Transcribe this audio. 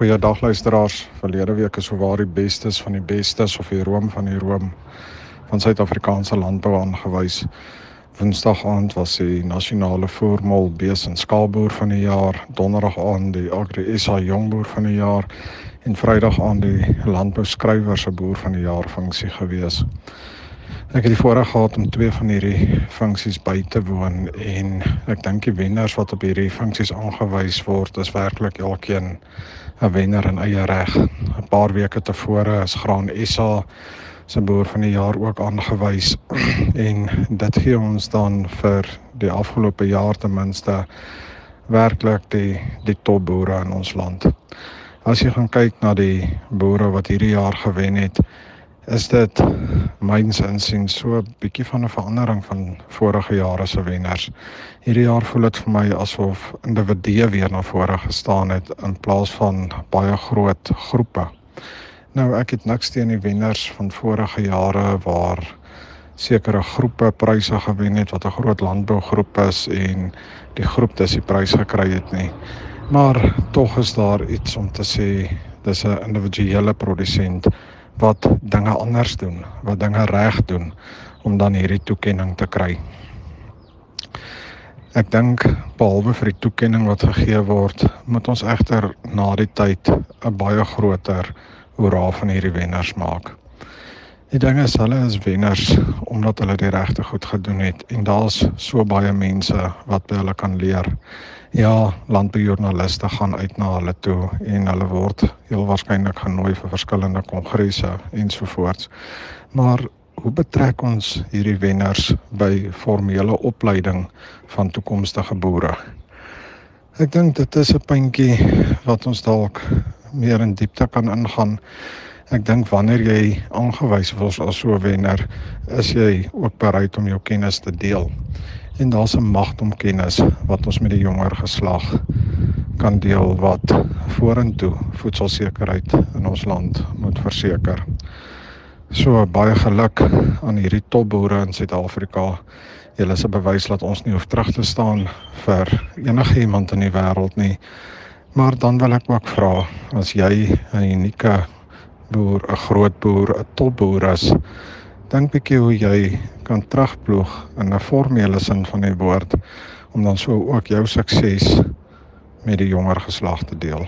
Goeiedag luisteraars. Verlede week is souwaar die bestes van die bestes of die room van die room van Suid-Afrikaanse landbou aangewys. Woensdag aand was die nasionale voormal bees en skaalboer van die jaar, donderdag aand die Agri SA jongboer van die jaar en vrydag aand die landbou skrywer se boer van die jaar funksie gewees. Ek het die voorreg gehad om twee van hierdie funksies by te woon en ek dink die wenners wat op hierdie funksies aangewys word is werklik elkeen 'n wenner in eie reg. 'n Paar weke tevore is Graan SA se boer van die jaar ook aangewys en dit gee ons dan vir die afgelope jaar ten minste werklik die die topboere in ons land. As jy gaan kyk na die boere wat hierdie jaar gewen het, is dit myns insiens so 'n bietjie van 'n verandering van vorige jare se wenners. Hierdie jaar voel dit vir my asof individue weer na vore gestaan het in plaas van baie groot groepe. Nou ek het niks teen die wenners van vorige jare waar sekere groepe pryse gewen het wat 'n groot landbougroep is en die groep dis die prys gekry het nie. Maar tog is daar iets om te sê dis 'n individuele produsent wat dinge anders doen, wat dinge reg doen om dan hierdie toekenning te kry. Ek dink behalwe vir die toekenning wat gegee word, moet ons egter na die tyd 'n baie groter hoera van hierdie wenners maak. Die ding is hulle is wenners omdat hulle die regte goed gedoen het en daar's so baie mense wat by hulle kan leer. Ja, landboujoernaliste gaan uit na hulle toe en hulle word heel waarskynlik genooi vir verskillende kongresse ensovoorts. Maar hoe betrek ons hierdie wenners by formele opleiding van toekomstige boere? Ek dink dit is 'n puntjie wat ons dalk meer in diepte kan ingaan. Ek dink wanneer jy aangewys word as so 'n wenner, is jy ook bereid om jou kennis te deel en daar's 'n magdom kennis wat ons met die jonger geslag kan deel wat vorentoe voedselsekerheid in ons land moet verseker. So baie geluk aan hierdie topboere in Suid-Afrika. Julle is 'n bewys dat ons nie hoef terug te staan vir enige iemand in die wêreld nie. Maar dan wil ek ook vra as jy 'n unieke boer, 'n groot boer, 'n topboer is, dink bietjie hoe jy kan terugploeg in 'n formele sin van die woord om dan so ook jou sukses met die jonger geslag te deel.